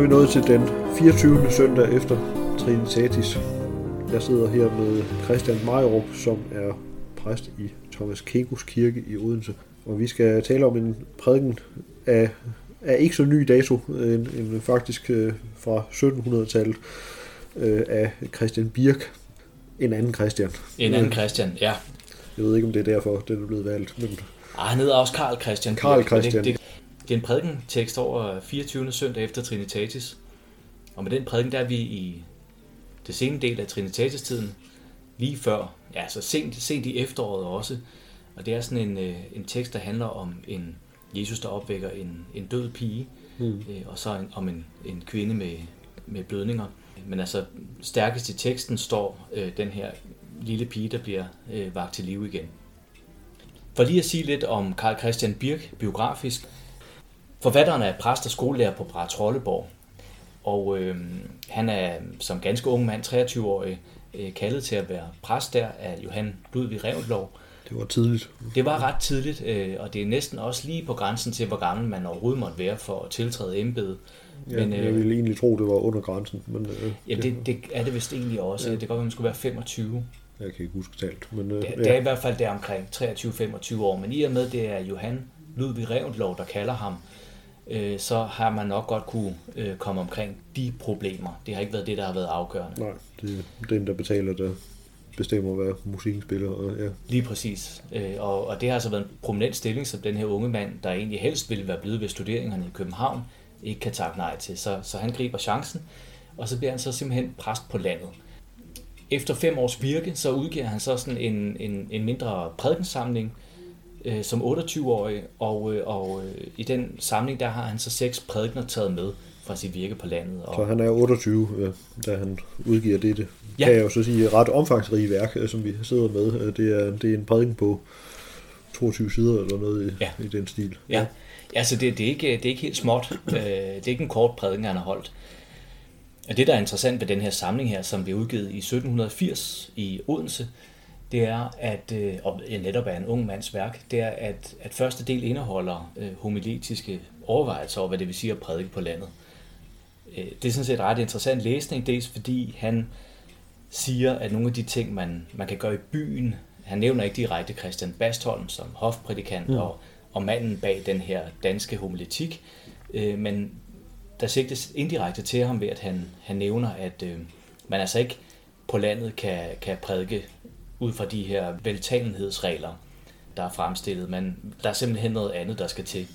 er vi nået til den 24. søndag efter Trinitatis. Jeg sidder her med Christian Majrup, som er præst i Thomas Kegos kirke i Odense. Og vi skal tale om en prædiken af, af ikke så ny dato, en, en faktisk øh, fra 1700-tallet øh, af Christian Birk. En anden Christian. En anden Christian, ja. Jeg ved ikke, om det er derfor, den er blevet valgt. Men... Ej, han hedder også Karl Christian. Karl Christian. Det, det, det er en prædikentekst over 24. søndag efter Trinitatis. Og med den prædiken, der er vi i det sene del af Trinitatis-tiden, lige før, ja, så sent, sent i efteråret også. Og det er sådan en, øh, en tekst, der handler om en Jesus, der opvækker en, en død pige, mm. øh, og så en, om en, en kvinde med, med blødninger. Men altså, stærkest i teksten står øh, den her lille pige, der bliver øh, vagt til live igen. For lige at sige lidt om Karl Christian Birk biografisk. Forfatteren er præst og skolelærer på Brat Trolleborg, og øh, han er som ganske ung mand, 23-årig, øh, kaldet til at være præst der af Johan Ludvig Revlov. Det var tidligt. Det var ret tidligt, øh, og det er næsten også lige på grænsen til, hvor gammel man overhovedet måtte være for at tiltræde embedet. Ja, men, jeg ville egentlig tro, det var under grænsen. Men, øh, jamen, det, det er det vist egentlig også. Ja. Det kan godt være, man skulle være 25. Jeg kan ikke huske talt. Men, øh, det, ja. det er i hvert fald der omkring 23-25 år. Men i og med, det er Johan Ludvig Revlov, der kalder ham, øh, så har man nok godt kunne øh, komme omkring de problemer. Det har ikke været det, der har været afgørende. Nej, det er den, der betaler, der bestemmer, hvad musikken spiller. Og, ja. Lige præcis. Øh, og, og det har altså været en prominent stilling, som den her unge mand, der egentlig helst ville være blevet ved studeringerne i København, ikke kan takke nej til. Så, så han griber chancen, og så bliver han så simpelthen præst på landet. Efter fem års virke, så udgiver han så sådan en, en, en mindre prædikensamling øh, som 28-årig, og, øh, og øh, i den samling, der har han så seks prædikener taget med fra sit virke på landet. Og... Så han er 28, øh, da han udgiver dette, ja. kan jeg jo så sige, ret omfangsrige værk, øh, som vi sidder med. Øh, det er, det er en prædiken på 22 sider eller noget i, ja. i den stil. Ja, ja så det, det, er ikke, det er ikke helt småt. det er ikke en kort prædiken, han har holdt. Og det, der er interessant ved den her samling her, som blev udgivet i 1780 i Odense, det er, at, og netop er en ung mands værk, det er, at, at første del indeholder homiletiske overvejelser over, hvad det vil sige at prædike på landet. Det er sådan set ret interessant læsning, dels fordi han siger, at nogle af de ting, man, man kan gøre i byen, han nævner ikke direkte Christian Bastholm som hofprædikant mm. og, og manden bag den her danske homiletik, øh, men der sigtes indirekte til ham ved, at han, han nævner, at øh, man altså ikke på landet kan, kan prædike ud fra de her veltalenhedsregler, der er fremstillet, men der er simpelthen noget andet, der skal til.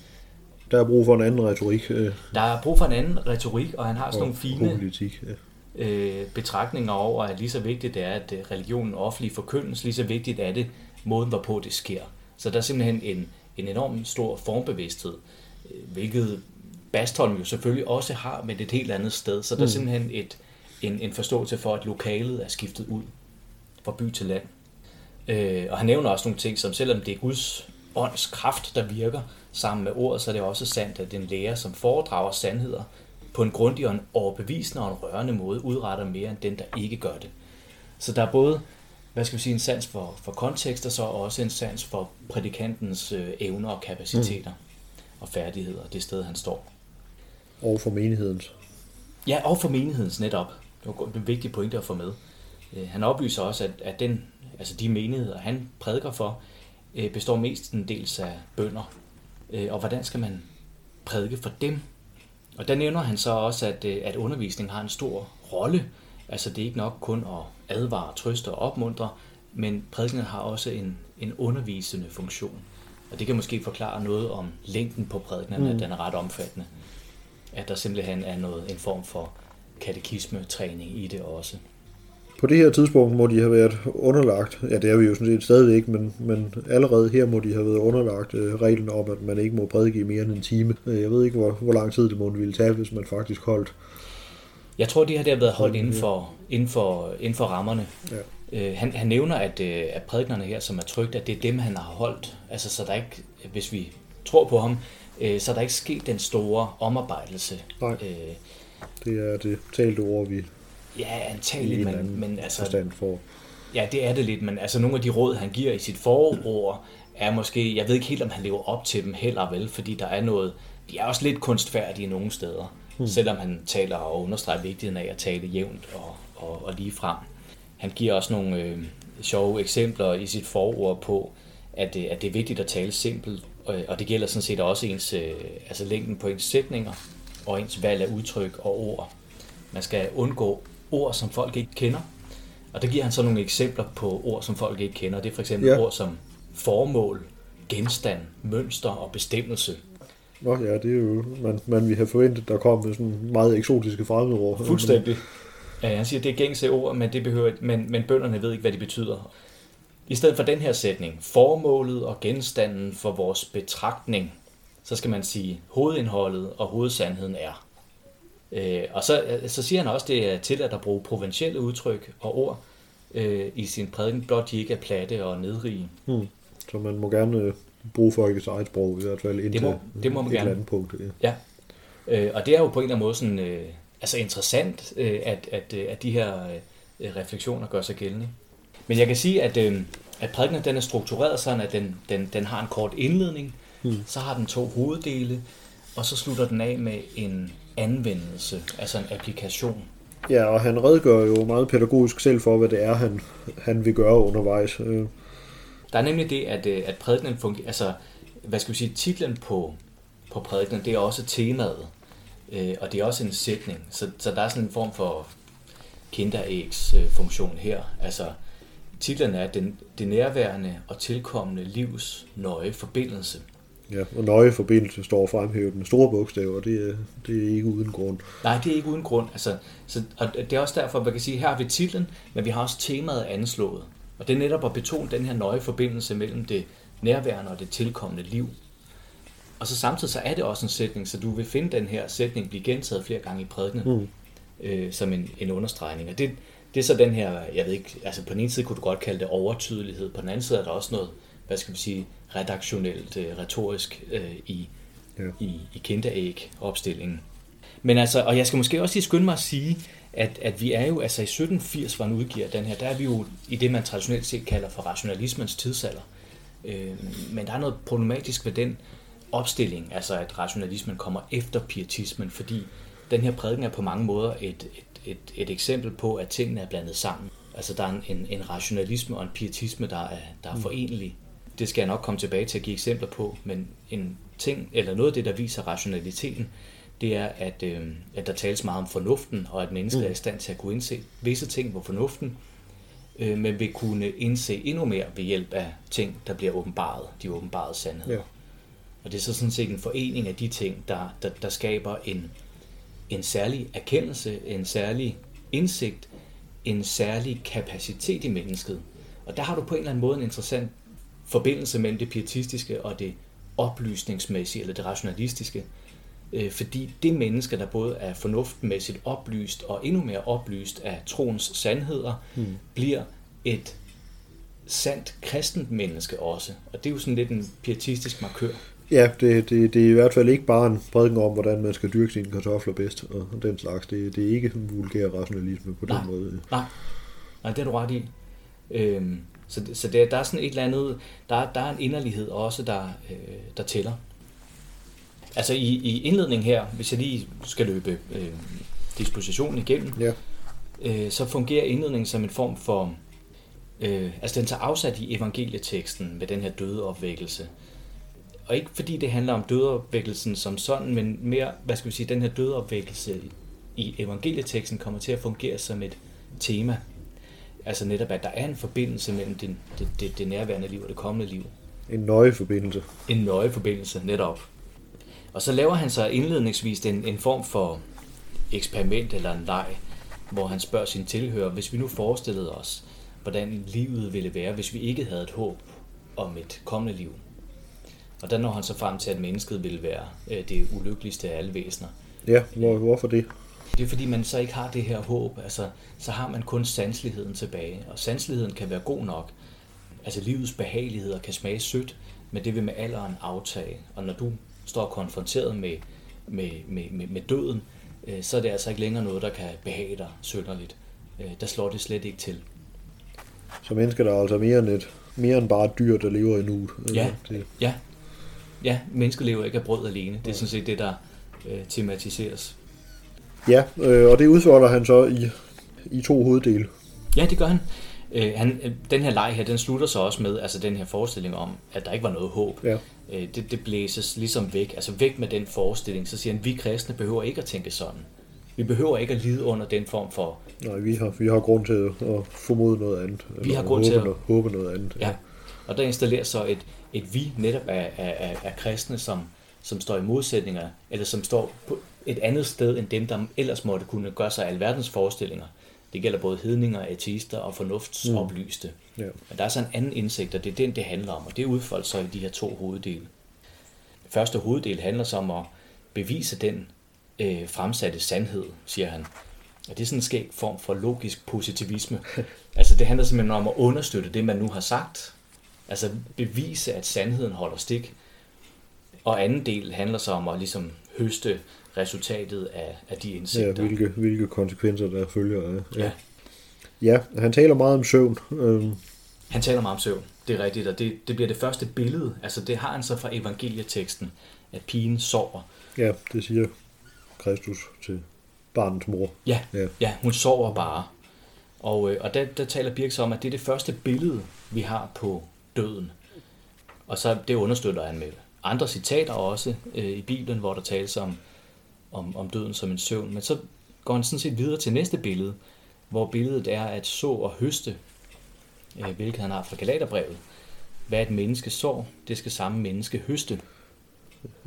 Der er brug for en anden retorik. Øh. Der er brug for en anden retorik, og han har sådan nogle fine politik, ja øh, betragtninger over, at lige så vigtigt det er, at øh, religionen offentlig forkyndes, lige så vigtigt er det måden, hvorpå det sker. Så der er simpelthen en, en enorm stor formbevidsthed, hvilket Bastholm jo selvfølgelig også har, men et helt andet sted. Så der er mm. simpelthen et, en, en forståelse for, at lokalet er skiftet ud fra by til land. Øh, og han nævner også nogle ting, som selvom det er Guds ånds kraft, der virker sammen med ordet, så er det også sandt, at den lærer, som foredrager sandheder, på en grundig og en overbevisende og en rørende måde udretter mere end den, der ikke gør det. Så der er både hvad skal vi sige, en sans for, for kontekst, og så også en sans for prædikantens øh, evner og kapaciteter mm. og færdigheder, det sted, han står. Og for menighedens. Ja, og for menighedens netop. Det var en vigtig pointe at få med. Øh, han oplyser også, at, at den, altså de menigheder, han prædiker for, øh, består mest en dels af bønder. Øh, og hvordan skal man prædike for dem? Og der nævner han så også, at, at undervisning har en stor rolle. Altså det er ikke nok kun at advare, trøste og opmuntre, men prædikenen har også en, en undervisende funktion. Og det kan måske forklare noget om længden på prædikenen, mm. at den er ret omfattende. At der simpelthen er noget, en form for katekisme-træning i det også på det her tidspunkt må de have været underlagt, ja det er vi jo sådan set stadigvæk, men, men allerede her må de have været underlagt øh, reglen om, at man ikke må prædike i mere end en time. Øh, jeg ved ikke, hvor, hvor lang tid det må ville tage, hvis man faktisk holdt. Jeg tror, det har der været holdt inden for, inden for, inden for rammerne. Ja. Øh, han, han nævner, at, øh, at prædiknerne her, som er trygt, at det er dem, han har holdt. Altså, så der ikke, hvis vi tror på ham, øh, så er der ikke sket den store omarbejdelse. Nej. Øh, det er det talte ord, vi Ja, antageligt, men, men altså... For. Ja, det er det lidt, men altså nogle af de råd, han giver i sit forord, er måske, jeg ved ikke helt, om han lever op til dem heller vel, fordi der er noget, de er også lidt kunstfærdige nogle steder. hmm. selvom han taler og understreger vigtigheden af at tale jævnt og, og, og lige frem. Han giver også nogle øh, sjove eksempler i sit forord på, at det, at det er vigtigt at tale simpelt, og, og det gælder sådan set også ens, øh, altså længden på ens sætninger og ens valg af udtryk og ord. Man skal undgå ord, som folk ikke kender, og der giver han så nogle eksempler på ord, som folk ikke kender. Det er for eksempel ja. ord som formål, genstand, mønster og bestemmelse. Nå ja, det er jo, man, man vil have forventet, der kom med sådan meget eksotiske fremmedord. Fuldstændig. Ja, han siger, det er gængse ord, men, det behøver, men, men bønderne ved ikke, hvad de betyder. I stedet for den her sætning, formålet og genstanden for vores betragtning, så skal man sige, hovedindholdet og hovedsandheden er. Øh, og så, så siger han også, det er til at bruge provincielle udtryk og ord øh, i sin prædiken, blot de ikke er platte og nedrige. Hmm. Så man må gerne øh, bruge folkets eget sprog, i hvert fald indtil det må, det må man et gerne. andet punkt. Ja, ja. Øh, og det er jo på en eller anden måde sådan, øh, altså interessant, øh, at, at, øh, at de her øh, refleksioner gør sig gældende. Men jeg kan sige, at, øh, at prædikenen den er struktureret sådan, at den, den, den har en kort indledning, hmm. så har den to hoveddele, og så slutter den af med en anvendelse, altså en applikation. Ja, og han redegør jo meget pædagogisk selv for, hvad det er, han, han vil gøre undervejs. Øh. Der er nemlig det, at, øh, at prædikenen fungerer, altså, hvad skal vi sige, titlen på, på prædikenen, det er også temaet, øh, og det er også en sætning, så, så der er sådan en form for kinderægs funktion her, altså titlen er den, det nærværende og tilkommende livs nøje forbindelse. Ja, og nøje forbindelse står fremhævet med store bogstaver, det er, det er ikke uden grund. Nej, det er ikke uden grund. Altså, så, og det er også derfor, man kan sige, her har vi titlen, men vi har også temaet anslået. Og det er netop at betone den her nøje forbindelse mellem det nærværende og det tilkommende liv. Og så samtidig så er det også en sætning, så du vil finde den her sætning blive gentaget flere gange i prædikenen mm. øh, som en, en understregning. Og det, det er så den her, jeg ved ikke, altså på den ene side kunne du godt kalde det overtydelighed, på den anden side er der også noget, hvad skal vi sige, redaktionelt, øh, retorisk øh, i, ja. i, i kinderæg-opstillingen. Men altså, og jeg skal måske også lige skynde mig at sige, at, at vi er jo, altså i 1780, hvor han udgiver den her, der er vi jo i det, man traditionelt set kalder for rationalismens tidsalder. Øh, men der er noget problematisk ved den opstilling, altså at rationalismen kommer efter pietismen, fordi den her prædiken er på mange måder et, et, et, et eksempel på, at tingene er blandet sammen. Altså der er en, en rationalisme og en pietisme, der er, der er mm. Det skal jeg nok komme tilbage til at give eksempler på, men en ting, eller noget af det, der viser rationaliteten, det er, at, øh, at der tales meget om fornuften, og at mennesker mm. er i stand til at kunne indse visse ting på fornuften, øh, men vil kunne indse endnu mere ved hjælp af ting, der bliver åbenbaret, de åbenbarede sandheder. Ja. Og det er så sådan set en forening af de ting, der, der, der skaber en, en særlig erkendelse, en særlig indsigt, en særlig kapacitet i mennesket. Og der har du på en eller anden måde en interessant forbindelse mellem det pietistiske og det oplysningsmæssige eller det rationalistiske. Øh, fordi det menneske, der både er fornuftmæssigt oplyst og endnu mere oplyst af troens sandheder, hmm. bliver et sandt kristent menneske også. Og det er jo sådan lidt en pietistisk markør. Ja, det, det, det er i hvert fald ikke bare en prædiken om, hvordan man skal dyrke sine kartofler bedst og den slags. Det, det er ikke vulgær rationalisme på nej, den måde. Nej, nej, det er du ret i. Øhm, så, så det, der er sådan et eller andet, der, der er en inderlighed også, der, øh, der tæller. Altså i, i indledningen her, hvis jeg lige skal løbe øh, dispositionen igennem, ja. øh, så fungerer indledningen som en form for, øh, altså den tager afsat i evangelieteksten med den her døde opvækkelse. Og ikke fordi det handler om dødeopvækkelsen som sådan, men mere, hvad skal vi sige, den her dødeopvækkelse i evangelieteksten kommer til at fungere som et tema Altså netop, at der er en forbindelse mellem det, det, det, det nærværende liv og det kommende liv. En nøje forbindelse. En nøje forbindelse, netop. Og så laver han så indledningsvis en, en form for eksperiment eller en leg, hvor han spørger sin tilhører, hvis vi nu forestillede os, hvordan livet ville være, hvis vi ikke havde et håb om et kommende liv. Og der når han så frem til, at mennesket ville være øh, det ulykkeligste af alle væsener. Ja, hvor, hvorfor det? Det er fordi, man så ikke har det her håb. Altså, så har man kun sanseligheden tilbage. Og sanseligheden kan være god nok. Altså livets behageligheder kan smage sødt, men det vil med alderen aftage. Og når du står konfronteret med, med, med, med, med døden, øh, så er det altså ikke længere noget, der kan behage dig sønderligt. Øh, der slår det slet ikke til. Så mennesker der er altså mere end, et, mere end bare dyr, der lever i nuet? Ja, det. ja. ja, mennesker lever ikke af brød alene. Det er sådan set det, der øh, tematiseres. Ja, øh, og det udfolder han så i, i to hoveddele. Ja, det gør han. Øh, han. Den her leg her, den slutter så også med altså den her forestilling om, at der ikke var noget håb. Ja. Øh, det, det blæses ligesom væk. Altså væk med den forestilling. Så siger han, vi kristne behøver ikke at tænke sådan. Vi behøver ikke at lide under den form for... Nej, vi har, vi har grund til at formode noget andet. Vi har grund til at- noget, håbe noget andet. Ja. Og der installeres så et, et vi netop af, af, af, af kristne, som, som står i modsætninger, eller som står på et andet sted end dem, der ellers måtte kunne gøre sig alverdens forestillinger. Det gælder både hedninger, ateister og fornuftsoplyste. Ja. Men der er så en anden indsigt, og det er den, det handler om, og det udfolder sig i de her to hoveddele. Første hoveddel handler så om at bevise den øh, fremsatte sandhed, siger han. Og det er sådan en skæg form for logisk positivisme. altså det handler simpelthen om at understøtte det, man nu har sagt. Altså bevise, at sandheden holder stik. Og anden del handler så om at ligesom høste resultatet af, af de Ja, indsigter. hvilke, hvilke konsekvenser der følger af. Ja. ja, han taler meget om søvn. Øhm, Han taler meget om søvn, det er rigtigt, og det, det bliver det første billede, altså det har han så fra evangelieteksten, at pigen sover. ja, det siger Kristus til barnets mor. Ja, Ja. ja hun sover bare. Og, øh, og der, der taler Birk så om, at det er det første billede, vi har på døden. Og så det understøtter han med andre citater også øh, i Bibelen, hvor der tales om, om, om døden som en søvn. Men så går han sådan set videre til næste billede, hvor billedet er at så og høste, øh, hvilket han har fra Galaterbrevet. Hvad et menneske sår, det skal samme menneske høste.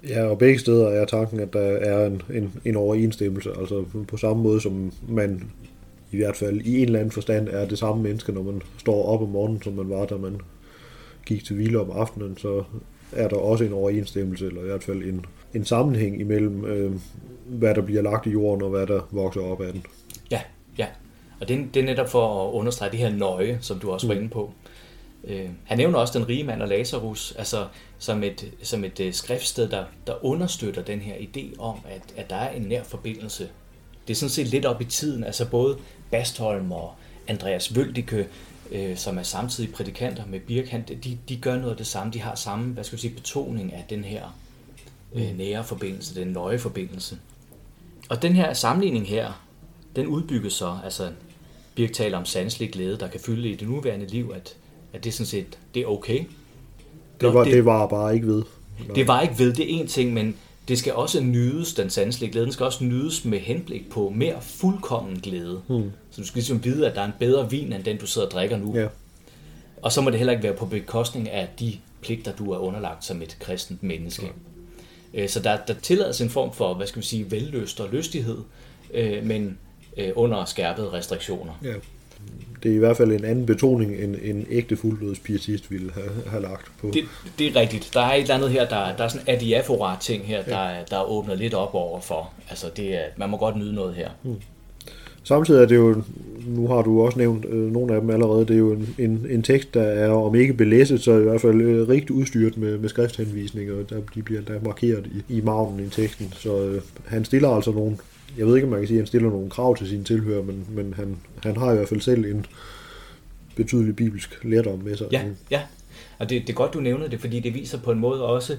Ja, og begge steder er tanken, at der er en, en, en overensstemmelse. Altså på samme måde, som man i hvert fald i en eller anden forstand er det samme menneske, når man står op om morgenen, som man var, da man gik til hvile om aftenen, så er der også en overensstemmelse, eller i hvert fald en, en sammenhæng imellem, øh, hvad der bliver lagt i jorden, og hvad der vokser op af den. Ja, ja. Og det, er- det er netop for at understrege det her nøje, som du også var inde på. Øh, han nævner også den rige mand og Lazarus, altså som et, som et øh, skriftsted, der, der understøtter den her idé om, at, at der er en nær forbindelse. Det er sådan set lidt op i tiden, altså både Bastholm og Andreas Vøldike, øh, som er samtidig prædikanter med Birkhan, de, de gør noget af det samme. De har samme, hvad skal jeg sige, betoning af den her øh, nære forbindelse, den nøje forbindelse. Og den her sammenligning her, den udbygges så, altså Birk taler om sanselig glæde, der kan fylde i det nuværende liv, at, at det sådan set, det er okay. Det var, det, det var bare ikke ved. det var ikke ved, det er en ting, men det skal også nydes, den sanselige glæde, den skal også nydes med henblik på mere fuldkommen glæde. Hmm. Så du skal ligesom vide, at der er en bedre vin, end den du sidder og drikker nu. Ja, Og så må det heller ikke være på bekostning af de pligter, du er underlagt som et kristent menneske. Ja. Så der, der tillades en form for, hvad skal vi sige, vellyst og lystighed, øh, men øh, under skærpede restriktioner. ja. Det er i hvert fald en anden betoning, end en ægte fuldblods pietist ville have, have lagt på. Det, det er rigtigt. Der er et eller andet her, der, der er sådan en adiaphora ting her, der, er- der er åbnet lidt op over for. Altså, det er, man må godt nyde noget her. Samtidig er det jo, nu har du også nævnt øh, nogle af dem allerede, det er jo en, en, en tekst, der er om ikke belæsset, så i hvert fald øh, rigtig udstyret med, med skrifthenvisninger, der, de bliver der markeret i, i magnen i teksten. Så øh, han stiller altså nogle, jeg ved ikke om man kan sige, at han stiller nogle krav til sine tilhører, men, men han, han har i hvert fald selv en betydelig bibelsk lærdom med sig. Ja, ja. Og det, det er godt, du nævner det, fordi det viser på en måde også,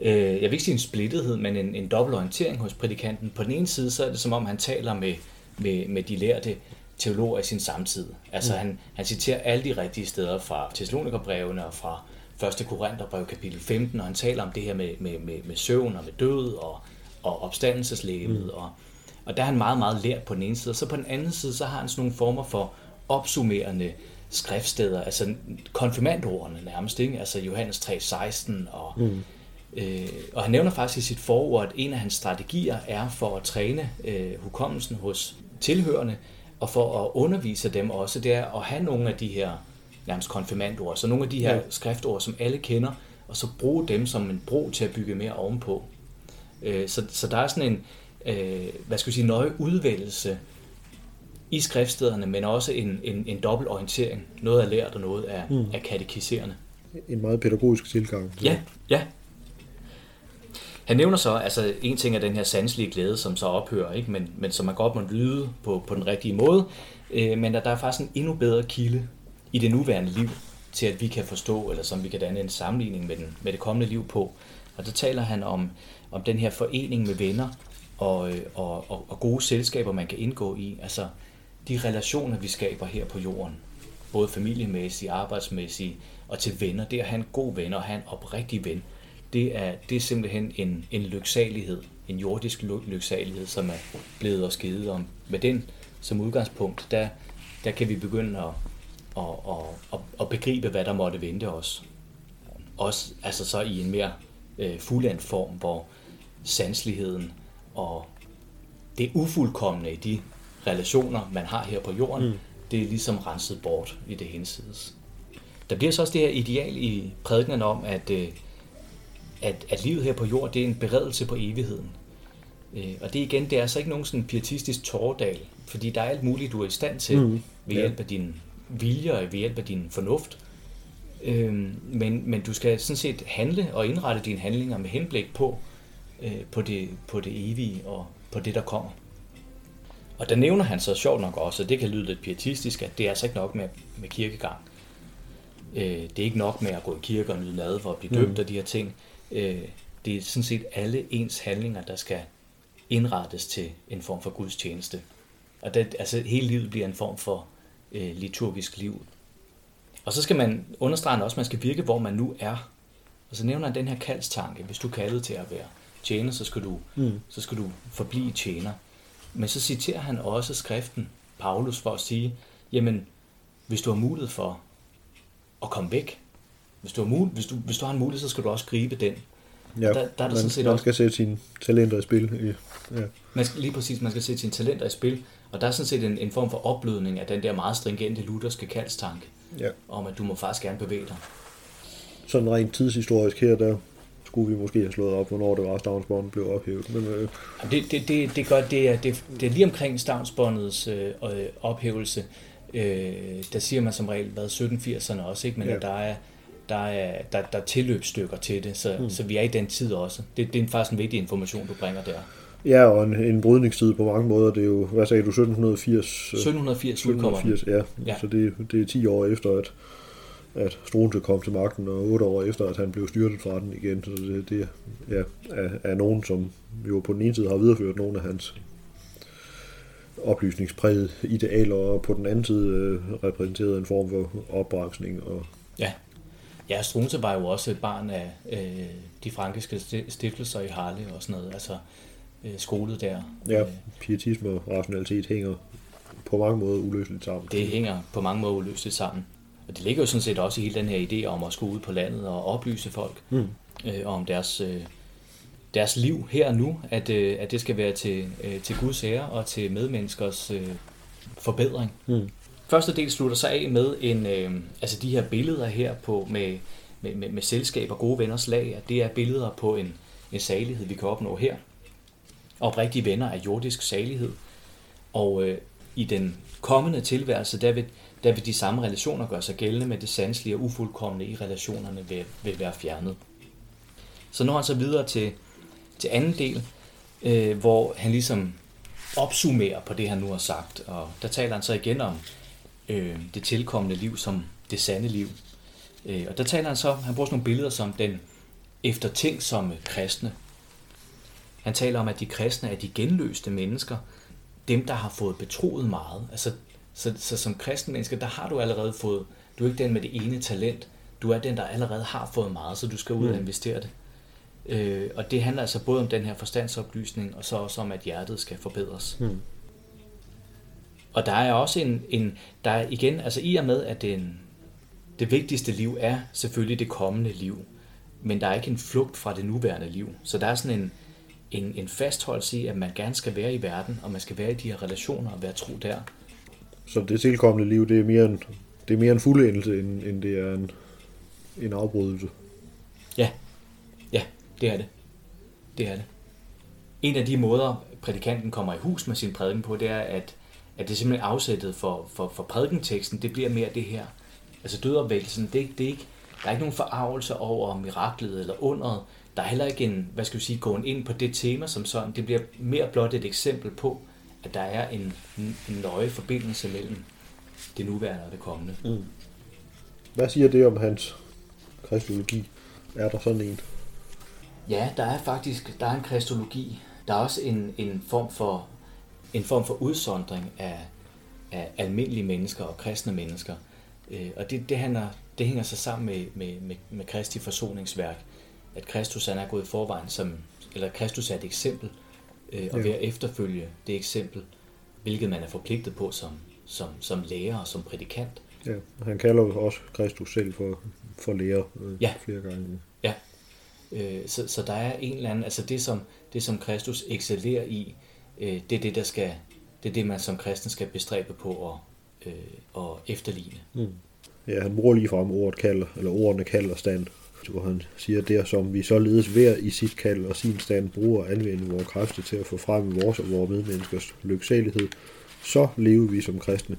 øh, jeg vil ikke sige en splittethed, men en, en dobbelt orientering hos prædikanten. På den ene side, så er det som om, han taler med, med, med de lærte teologer i sin samtid. Altså mm. han, han citerer alle de rigtige steder fra Thessalonikerbrevene og fra 1. Korintherbrev kapitel 15, og han taler om det her med, med, med, med søvn og med død og, og opstandelseslægemet. Mm. Og, og der er han meget, meget lært på den ene side. Og så på den anden side, så har han sådan nogle former for opsummerende skriftsteder, altså konfirmandordene nærmest, ikke? altså Johannes 3:16 og mm. Øh, og han nævner faktisk i sit forord, at en af hans strategier er for at træne øh, hukommelsen hos tilhørende, og for at undervise dem også, det er at have nogle af de her nærmest konfirmandord, så nogle af de her Ja. skriftord, som alle kender, og så bruge dem som en bro til at bygge mere ovenpå. Øh, så, så der er sådan en, øh, hvad skal vi sige, nøje udvælgelse i skriftstederne, men også en, en, en dobbelt orientering. Noget er lært, og noget er, mm. er katekiserende. En meget pædagogisk tilgang. til Ja, ja. Han nævner så, altså en ting er den her sanselige glæde, som så ophører, ikke? Men, men som man godt må lyde på, på den rigtige måde, øh, men at der er faktisk en endnu bedre kilde i det nuværende liv, til at vi kan forstå, eller som vi kan danne en sammenligning med, den, med det kommende liv på. Og der taler han om, om den her forening med venner, og, øh, og, og, og gode selskaber, man kan indgå i. Altså de relationer, vi skaber her på jorden, både familiemæssigt, arbejdsmæssigt og til venner, det at have en god ven og have en oprigtig ven, det er, det er simpelthen en, en lyksalighed, en jordisk lyksalighed, som er blevet os givet. Og med den som udgangspunkt, der, der kan vi begynde at, at, at, at, at begribe, hvad der måtte vente os. Også altså så i en mere øh, fuldendt form, hvor sansligheden og det ufuldkommende i de relationer, man har her på jorden, mm. det er ligesom renset bort i det hensides. Der bliver så også det her ideal i prædikenen om, at, øh, at, at livet her på jorden, det er en beredelse på evigheden. Øh, og det igen, det er altså ikke nogen sådan pietistisk tårdal, fordi der er alt muligt, du er i stand til mm. ved hjælp af din vilje og ved hjælp af din fornuft. Øhm, men, men du skal sådan set handle og indrette dine handlinger med henblik på, øh, på, det, på det evige og på det, der kommer. Og der nævner han så sjovt nok også, og det kan lyde lidt pietistisk, at det er altså ikke nok med, med kirkegang. Øh, det er ikke nok med at gå i kirke og nyde mad for at blive døbt mm. og de her ting. Øh, det er sådan set alle ens handlinger, der skal indrettes til en form for Guds tjeneste. Og det, altså hele livet bliver en form for øh, liturgisk liv. Og så skal man understrege også, at man skal virke, hvor man nu er. Og så nævner han den her kaldstanke. Hvis du er kaldet til at være tjener, så skal du, mm. så skal du forblive tjener. Men så citerer han også skriften, Paulus, for at sige, jamen, hvis du har mulighed for at komme væk, hvis du har, mul- hvis du, hvis du har en mulighed, så skal du også gribe den. Ja, der, der er der man, sådan set man skal sætte sine talenter i spil. Ja. Man skal, lige præcis, man skal sætte sine talenter i spil, og der er sådan set en, en form for opblødning af den der meget stringente lutherske kaldstanke, ja. om at du må faktisk gerne bevæge dig. Sådan rent tidshistorisk her, der skulle vi måske have slået op, hvornår det var, stavnsbåndet blev ophævet. Men, øh... det, det, det, det, gør, det, er, det, det er lige omkring stavnsbåndets øh, ophævelse, øh, der siger man som regel, hvad 1780'erne også, ikke? men ja. der er der er, der, der er tilløbsstykker til det, så, mm. så vi er i den tid også. Det, det er faktisk en vigtig information, du bringer der. Ja, og en, en brydningstid på mange måder, det er jo, hvad sagde du, 1780? 1780, 1780 ja. ja. Så det, det er 10 år efter, at, at Struensee kom til magten, og 8 år efter, at han blev styrtet fra den igen. Så det, det ja, er, er nogen, som jo på den ene side har videreført nogle af hans oplysningspræget idealer, og på den anden side øh, repræsenteret en form for opbremsning og Ja, Ja, Struensee var jo også et barn af øh, de frankiske stiftelser i Harle og sådan noget, altså øh, skolet der. Ja, øh, pietisme og rationalitet hænger på mange måder uløseligt sammen. Det hænger på mange måder uløseligt sammen. Og det ligger jo sådan set også i hele den her idé om at skulle ud på landet og oplyse folk mm. øh, om deres, øh, deres liv her og nu, at, øh, at det skal være til, øh, til Guds ære og til medmenneskers øh, forbedring. Mm. Første del slutter sig af med en, øh, altså de her billeder her på med, med, med, med selskab og gode venners lag. At det er billeder på en, en salighed, vi kan opnå her. Oprigtige venner er jordisk salighed. Og øh, i den kommende tilværelse, der vil, der vil de samme relationer gøre sig gældende med det sanselige og ufuldkommende i relationerne vil, vil være fjernet. Så når han så videre til, til anden del, øh, hvor han ligesom opsummerer på det, han nu har sagt. Og der taler han så igen om øh, det tilkommende liv som det sande liv. Øh, og der taler han så, han bruger sådan nogle billeder som den eftertænksomme kristne. Han taler om, at de kristne er de genløste mennesker, dem, der har fået betroet meget. Altså, så, så som kristne mennesker, der har du allerede fået, du er ikke den med det ene talent, du er den, der allerede har fået meget, så du skal ud og mm. investere det. Øh, og det handler altså både om den her forstandsoplysning, og så også om, at hjertet skal forbedres. Mm. Og der er også en, en der er igen, altså i og med, at den, det vigtigste liv er selvfølgelig det kommende liv, men der er ikke en flugt fra det nuværende liv. Så der er sådan en, en, en fastholdelse i, at man gerne skal være i verden, og man skal være i de her relationer og være tro der. Så det tilkommende liv, det er mere en, det er mere en fuldendelse, end, end det er en, en afbrydelse? Ja, ja, det er det. Det er det. En af de måder, prædikanten kommer i hus med sin prædiken på, det er, at at det simpelthen afsættet for, for, for prædikenteksten, det bliver mere det her. Altså dødopvækkelsen, det, det er ikke, der er ikke nogen forarvelse over miraklet eller underet. Der er heller ikke en, hvad skal vi sige, gåen ind på det tema som sådan. Det bliver mere blot et eksempel på, at der er en, en nøje forbindelse mellem det nuværende og det kommende. Mm. Hvad siger det om hans kristologi? Er der sådan en? Ja, der er faktisk der er en kristologi Der er også en, en, form, for, en form for udsondring af, af almindelige mennesker og kristne mennesker. Øh, og det, det, handler, det hænger sig sammen med, med, med, med Kristi forsoningsværk, at Kristus han er gået i forvejen som, eller Kristus er et eksempel, øh, og ved at efterfølge det eksempel, hvilket man er forpligtet på som, som, som lærer og som prædikant. Ja, han kalder også Kristus selv for, for lærer øh, Ja. flere gange. Ja, øh, så, så der er en eller anden, altså det som, det som Kristus excellerer i, øh, det er det, der skal, det er det, man som kristen skal bestræbe på at, øh, at efterligne. Mm. Ja, han bruger lige frem ordet kald, eller ordene kald og stand, hvor han siger, der som vi således hver i sit kald og sin stand bruger at anvende vores kræfter til at få frem vores og vores medmenneskers lyksalighed, så lever vi som kristne,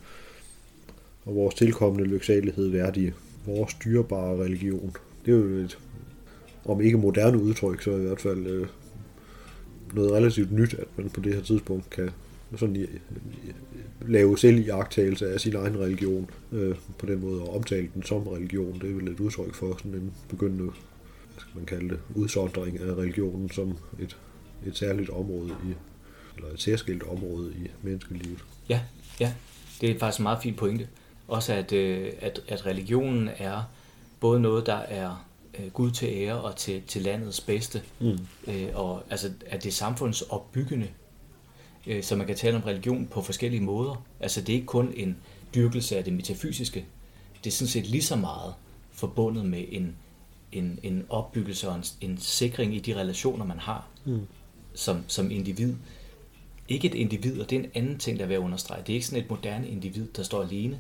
og vores tilkommende lyksalighed værdige, vores dyrebare religion. Det er jo et, om ikke moderne udtryk, så i hvert fald øh, noget relativt nyt, at man på det her tidspunkt kan sådan i, i, øh, lave selv iagtagelse af sin egen religion øh, på den måde og omtale den som religion. Det er vel et udtryk for sådan en begyndende, hvad skal man kalde det, udsondring af religionen som et, et særligt område i, eller et særskilt område i menneskelivet. Ja, ja, det er faktisk en meget fin pointe. Også at, øh, at, at religionen er både noget, der er Gud til ære og til, til landets bedste, Mm. øh, og altså, at det er samfundsopbyggende, øh, så man kan tale om religion på forskellige måder. Altså det er ikke kun en dyrkelse af det metafysiske, det er sådan set lige så meget forbundet med en, en, en opbyggelse og en, en sikring i de relationer, man har Mm. som, som individ. Ikke et individ, og det er en anden ting, der er ved at understrege. Det er ikke sådan et moderne individ, der står alene.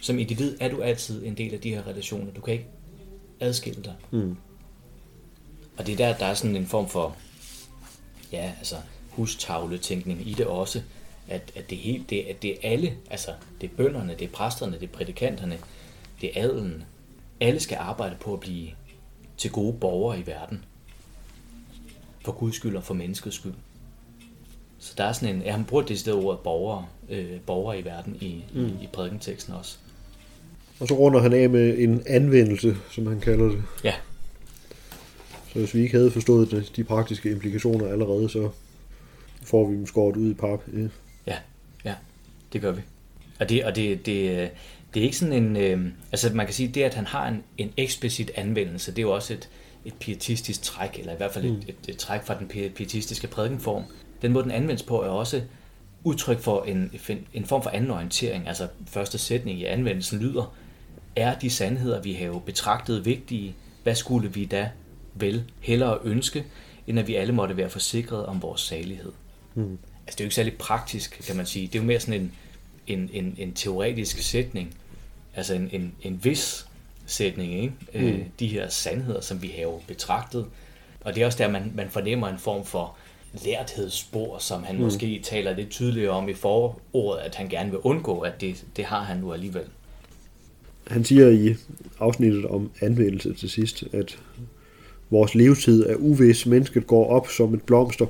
Som individ er du altid en del af de her relationer. Du kan ikke adskille dig. Mm. Og det er der, der er sådan en form for, ja, altså hustavletænkning i det også, at, at det, helt, det, at det er alle, altså det er bønderne, det er præsterne, det er prædikanterne, det er adelen. Alle skal arbejde på at blive til gode borgere i verden. For Guds skyld og for menneskets skyld. Så der er sådan en, ja, han bruger det sted ordet borgere, øh, borgere i verden i, mm. i prædikenteksten også. Og så runder han af med en anvendelse, som han kalder det. Ja, Så hvis vi ikke havde forstået de, de praktiske implikationer allerede, så får vi dem skåret ud i pap. Ja. Ja, ja, det gør vi. Og det, og det, det, det er ikke sådan en... Øh, altså man kan sige, det at han har en, en eksplicit anvendelse, det er jo også et, et pietistisk træk, eller i hvert fald et, et, et træk fra den pie- pietistiske prædikenform. Den måde, den anvendes på, er også udtryk for en, en form for anden orientering. Altså første sætning i anvendelsen lyder, er de sandheder, vi har betragtet vigtige, hvad skulle vi da vel hellere ønske, end at vi alle måtte være forsikret om vores salighed? Mm. Altså, det er jo ikke særlig praktisk, kan man sige. Det er jo mere sådan en, en, en, en teoretisk sætning. Altså en, en, en vis sætning, ikke? Mm. Øh, de her sandheder, som vi har jo betragtet. Og det er også der, man, man fornemmer en form for lærthedsspor, som han mm. måske taler lidt tydeligere om i forordet, at han gerne vil undgå, at det, det har han nu alligevel. Han siger i afsnittet om anvendelse til sidst, at vores levetid er uvis. Mennesket går op som et blomster,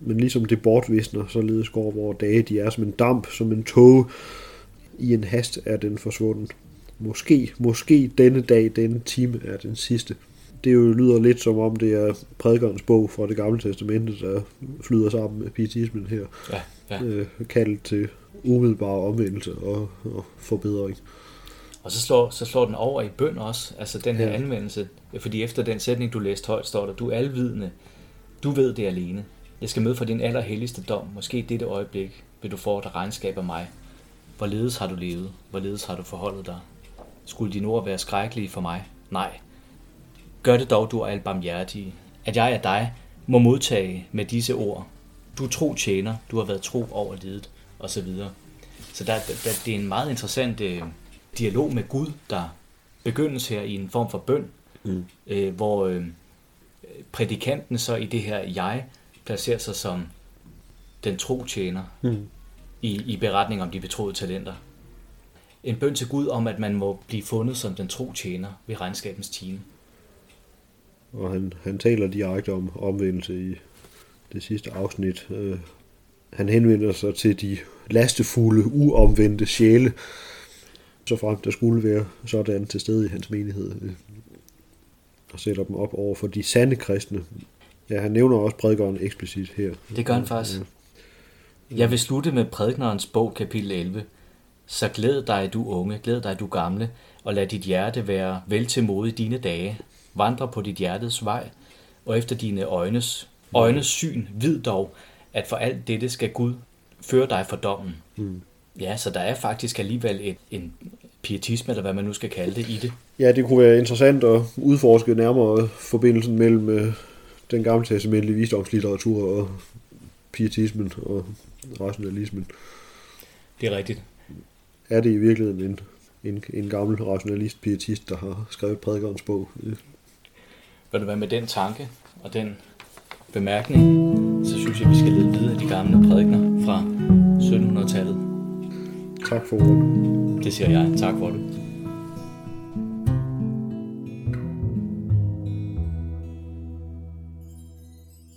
men ligesom det bortvisner, således går vores dage. De er som en damp, som en tåge. I en hast er den forsvunden. Måske, måske denne dag, denne time er den sidste. Det jo lyder lidt som om det er prædikernes bog fra det gamle testamente, der flyder sammen med pietismen her. Ja, ja. Øh, kaldet til umiddelbar omvendelse og, og forbedring. Og så slår, så slår den over i bøn også, altså den her Ja. anvendelse. Fordi efter den sætning, du læste højt, står der, du er alvidende. Du ved det alene. Jeg skal møde for din allerhelligste dom. Måske i dette øjeblik vil du få dig regnskab af mig. Hvorledes har du levet? Hvorledes har du forholdet dig? Skulle dine ord være skrækkelige for mig? Nej. Gør det dog, du er albarmhjertige. At jeg af dig må modtage med disse ord. Du er tro tjener, du har været tro over lidet, og så videre. Så der, der, det er en meget interessant øh, dialog med Gud, der begyndes her i en form for bøn, Mm. øh, hvor øh, prædikanten så i det her jeg placerer sig som den tro tjener Mm. i, i beretning om de betroede talenter. En bøn til Gud om, at man må blive fundet som den tro tjener ved regnskabens time. Og han, han taler direkte om omvendelse i det sidste afsnit. Øh, han henvender sig til de lastefulde, uomvendte sjæle, så frem der skulle være sådan til stede i hans menighed, øh, og sætter dem op over for de sande kristne. Ja, han nævner også prædikeren eksplicit her. Det gør han faktisk. Jeg vil slutte med prædiknerens bog, kapitel 11. Så glæd dig, du unge, glæd dig, du gamle, og lad dit hjerte være vel til mode i dine dage. Vandre på dit hjertes vej, og efter dine øjnes, øjnes syn, vid dog, at for alt dette skal Gud føre dig for dommen. Mm. Ja, så der er faktisk alligevel et, en pietisme, eller hvad man nu skal kalde det, i det. Ja, det kunne være interessant at udforske nærmere forbindelsen mellem øh, den gamle testamentlige visdomslitteratur og pietismen og rationalismen. Det er rigtigt. Er det i virkeligheden en, en, en gammel rationalist, pietist, der har skrevet prædikernes bog? Vil du være med den tanke og den bemærkning, så synes jeg, vi skal lede videre af de gamle prædikner fra 1700-tallet. Tak for ordet. Det siger jeg. Tak for det.